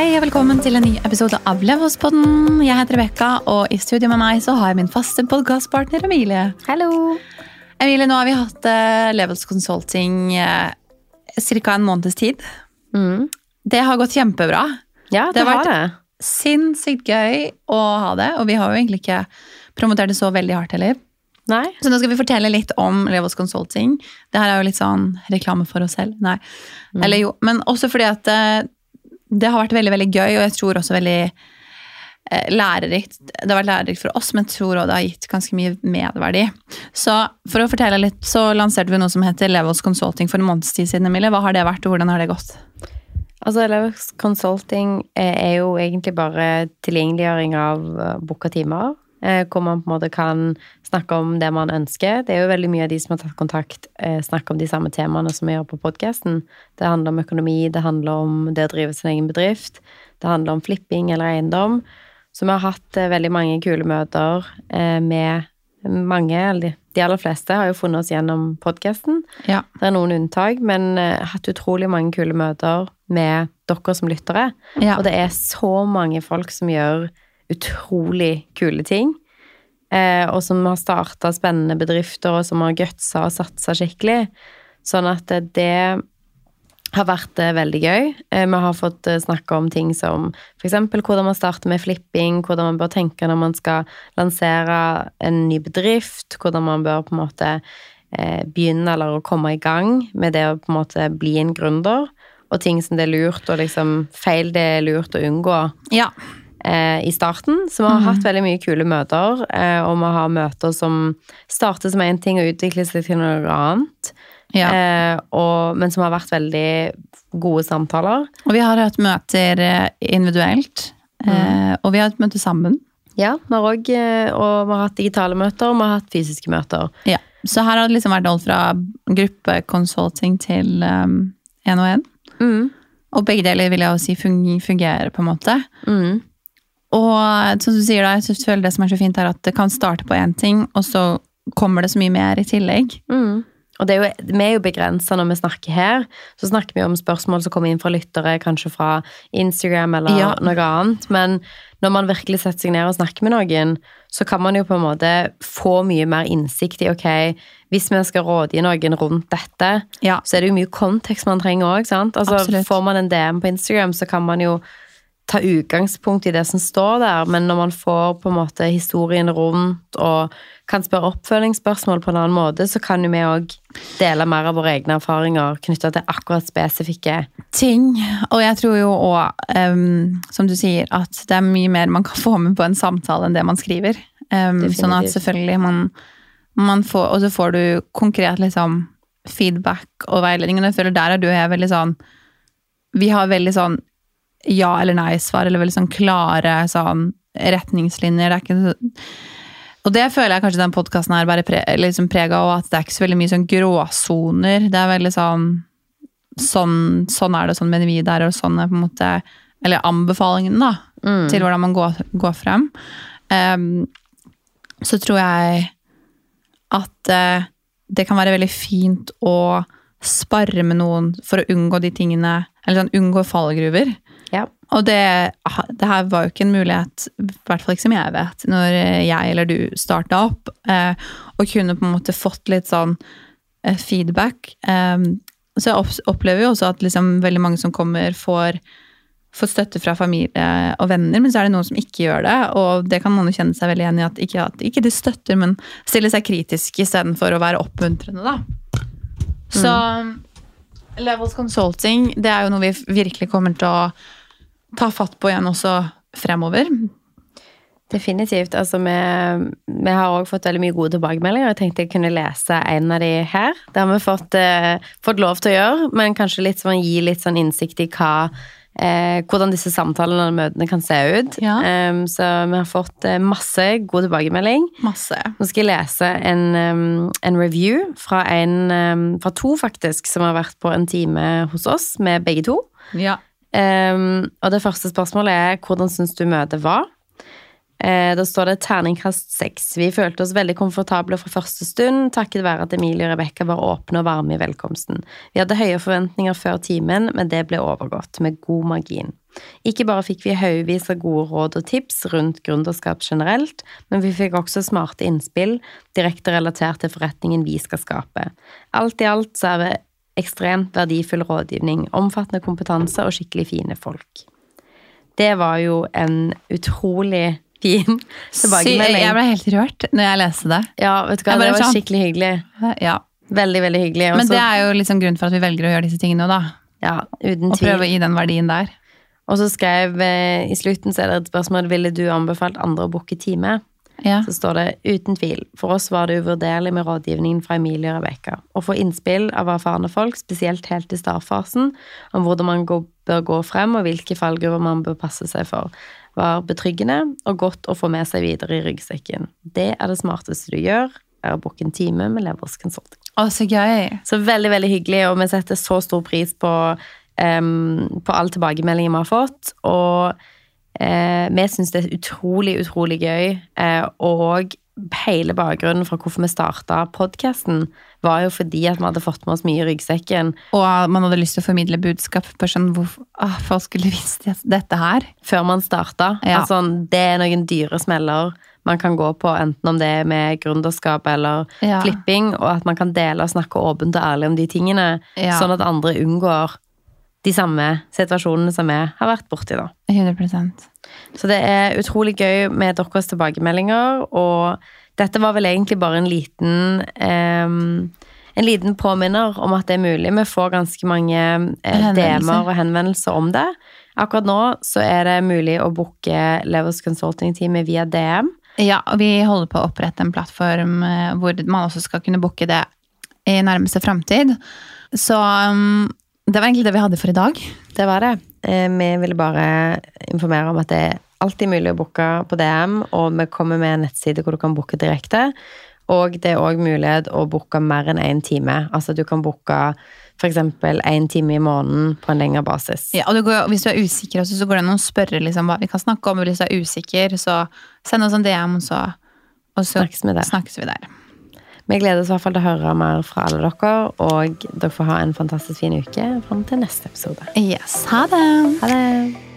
Hei og velkommen til en ny episode av Levåspodden. Jeg heter Rebekka, og i studio med meg så har jeg min faste podkastpartner Emilie. Hallo! Emilie, nå har vi hatt uh, Levels Consulting uh, ca. en måneds tid. Mm. Det har gått kjempebra. Ja, det, Det har har vært- det. Sinnssykt gøy å ha det, og vi har jo egentlig ikke promotert det så veldig hardt heller. Nei? Så nå skal vi fortelle litt om Levels Consulting. Det her er jo litt sånn reklame for oss selv. Nei. Mm. Eller jo, men også fordi at eh, det har vært veldig, veldig gøy, og jeg tror også veldig eh, lærerikt. Det har vært lærerikt for oss, men jeg tror også det har gitt ganske mye medverdi. Så for å fortelle litt, så lanserte vi noe som heter Levels Consulting for en måneds tid siden. Emilie. Hva har det vært, og hvordan har det gått? Altså, Levels Consulting er er jo egentlig bare tilgjengeliggjøring av uh, booka timer. Eh, Hvor man på en måte kan snakke om det man ønsker. Det er jo veldig mye av de som har tatt kontakt, eh, snakker om de samme temaene som vi gjør på podkasten. Det handler om økonomi, det handler om det å drive sin egen bedrift. Det handler om flipping eller eiendom. Så vi har hatt eh, veldig mange kule møter med mange, eller de, aller fleste har jo funnet oss gjennom podkasten. Ja. Det er noen unntak, men hatt utrolig mange kule møter med dere som lyttere. Ja. Og det er så mange folk som gjør utrolig kule ting. Eh, og som har starta spennende bedrifter, og som har gutsa og satsa skikkelig. Sånn at eh, det har vært eh, veldig gøy. Vi har fått snakke om ting som f.eks. hvordan man starter med flipping, hvordan man bør tenke når man skal lansere en ny bedrift, hvordan man bør på en måte begynne eller komme i gang med det å på en måte bli en gründer, og ting som det er lurt og liksom feil det er lurt å unngå ja. Eh, i starten. Så vi har hatt veldig mye kule møter, eh, og vi har møter som starter som én ting og utvikler seg til noe annet. ja. Eh, og, men som har vært veldig gode samtaler. Og vi har hatt møter eh, individuelt, eh, og vi har hatt møter sammen. Ja, vi har også, eh, og vi har hatt digitale møter, og vi har hatt fysiske møter. Ja, så her har det liksom vært alt fra gruppekonsulting til én og én. Mm. Og begge deler vil jeg jo si fungerer, på en måte. Mm. Og som du sier da, jeg føler det som er så fint, er at det kan starte på én ting, og så kommer det så mye mer i tillegg. Mm. Og det er jo, vi er jo begrensa når vi snakker her. Så snakker vi om spørsmål som kommer inn fra lyttere, kanskje fra Instagram eller Ja. noe annet. Men når man virkelig setter seg ned og snakker med noen, så kan man jo på en måte få mye mer innsikt i ok, hvis vi skal rådgi noen rundt dette, Ja. så er det jo mye kontekst man trenger òg. Altså, Absolutt. får man en DM på Instagram, så kan man jo ta utgangspunkt i det som står der, men når man får på en måte historien rundt og kan spørre oppfølgingsspørsmål på en annen måte, så kan jo vi òg dele mer av våre egne erfaringer knytta til akkurat spesifikke Ting. Og jeg tror jo òg, som du sier, at det er mye mer man kan få med på en samtale enn det man skriver. Um, sånn at selvfølgelig man, man får Og så får du konkret liksom feedback og veiledning. Og jeg føler der er du og jeg veldig sånn Vi har veldig sånn ja eller nei-svar, eller veldig sånn klare sånn retningslinjer. Det er ikke så og det føler jeg kanskje den podkasten her bare pre, liksom prega av, at det er ikke så veldig mye sånn gråsoner. Det er veldig sånn sånn, sånn er det, sånn mener vi der, og sånn er på en måte Eller anbefalingen, da, til hvordan man går, går frem. Um, så tror jeg at uh, det kan være veldig fint å spare med noen for å unngå de tingene Eller sånn unngå fallgruver. Og det, det her var jo ikke en mulighet, i hvert fall ikke som jeg vet, når jeg eller du starta opp, eh, og kunne på en måte fått litt sånn eh, feedback. Eh, så jeg opplever jo også at liksom veldig mange som kommer, får, får støtte fra familie og venner, men så er det noen som ikke gjør det, og det kan noen jo kjenne seg veldig igjen i at ikke, at ikke de støtter, men stiller seg kritisk istedenfor å være oppmuntrende, da. Så Levels Consulting, det er jo noe vi virkelig kommer til å ta fatt på igjen også fremover. Definitivt. Altså, vi, vi har òg fått veldig mye gode tilbakemeldinger. Jeg tenkte jeg kunne lese en av de her. Det har vi fått, eh, fått lov til å gjøre, men kanskje litt sånn, gi litt sånn innsikt i hva eh, hvordan disse samtalene og møtene kan se ut. Ja. Um, så vi har fått eh, masse god tilbakemelding. Masse. Nå skal jeg lese en, um, en review fra, en, um, fra to, faktisk, som har vært på en time hos oss med begge to. Ja. Em, og det første spørsmålet er hvordan syns du møtet var? Uh, da står det terningkast seks. Vi følte oss veldig komfortable fra første stund, takket være at Emilie og Rebekka var åpne og varme i velkomsten. Vi hadde høye forventninger før timen, men det ble overgått, med god margin. Ikke bare fikk vi haugevis av gode råd og tips rundt gründerskap generelt, men vi fikk også smarte innspill direkte relatert til forretningen vi skal skape. Alt i alt så er ekstremt verdifull rådgivning, omfattende kompetanse og skikkelig fine folk. Det var jo en utrolig fin tilbakemelding. Jeg ble helt rørt når jeg leste det. Ja, vet du hva, det var sånn- skikkelig hyggelig. Ja. Veldig, veldig hyggelig. Men det er jo liksom grunnen for at vi velger å gjøre disse tingene nå, da. ja, uten Og tvil. prøve å gi den verdien der. Og så skrev eh, i slutten så er det et spørsmål ville du anbefalt andre å booke time. Ja. Så står det uten tvil. For oss var det uvurderlig med rådgivningen fra Emilie og Rebekka. Å få innspill av erfarne folk, spesielt helt i startfasen, om hvordan man går, bør gå frem og hvilke fallgruver man bør passe seg for, var betryggende og godt å få med seg videre i ryggsekken. Det er det smarteste du gjør, er å booke en time med Levers Consulting. Å, så gøy. Så veldig, veldig hyggelig, og vi setter så stor pris på, um, på all tilbakemeldingen vi har fått. Og vi syns det er utrolig, utrolig gøy. Eh, og hele bakgrunnen for hvorfor vi starta podkasten, var jo fordi at vi hadde fått med oss mye i ryggsekken Og man hadde lyst til å formidle budskap på sånn hvorfor ah, Folk skulle visst dette her. før man starta. Ja. Altså, det er noen dyre smeller man kan gå på, enten om det er med gründerskap eller Ja. flipping, og at man kan dele og snakke åpent og ærlig om de tingene, Ja. sånn at andre unngår de samme situasjonene som vi har vært borti, da. 100% Så det er utrolig gøy med deres tilbakemeldinger, og dette var vel egentlig bare en liten em, en liten påminner om at det er mulig. Vi får ganske mange eh, DM-er og henvendelser om det. Akkurat nå så er det mulig å booke Levels Consulting-teamet via DM. Ja, og vi holder på å opprette en plattform eh, hvor man også skal kunne booke det i nærmeste framtid. Så um, det var egentlig det vi hadde for i dag. Det var det. Eh, Vi ville bare informere om at det er alltid mulig å booke på DM, og vi kommer med en nettside hvor du kan booke direkte. Og det er òg mulighet å booke mer enn én time. Altså du kan booke f.eks. én time i måneden på en lengre basis. Ja, og det går, hvis du er usikker, så går det an å spørre liksom, hva vi kan snakke om. Hvis du er usikker, så send oss en DM, så, og så Snakkes vi der. snakkes vi der. Vi gleder oss i hvert fall til å høre mer fra alle dere, og dere får ha en fantastisk fin uke fram til neste episode. Yes, ha det! Ha det!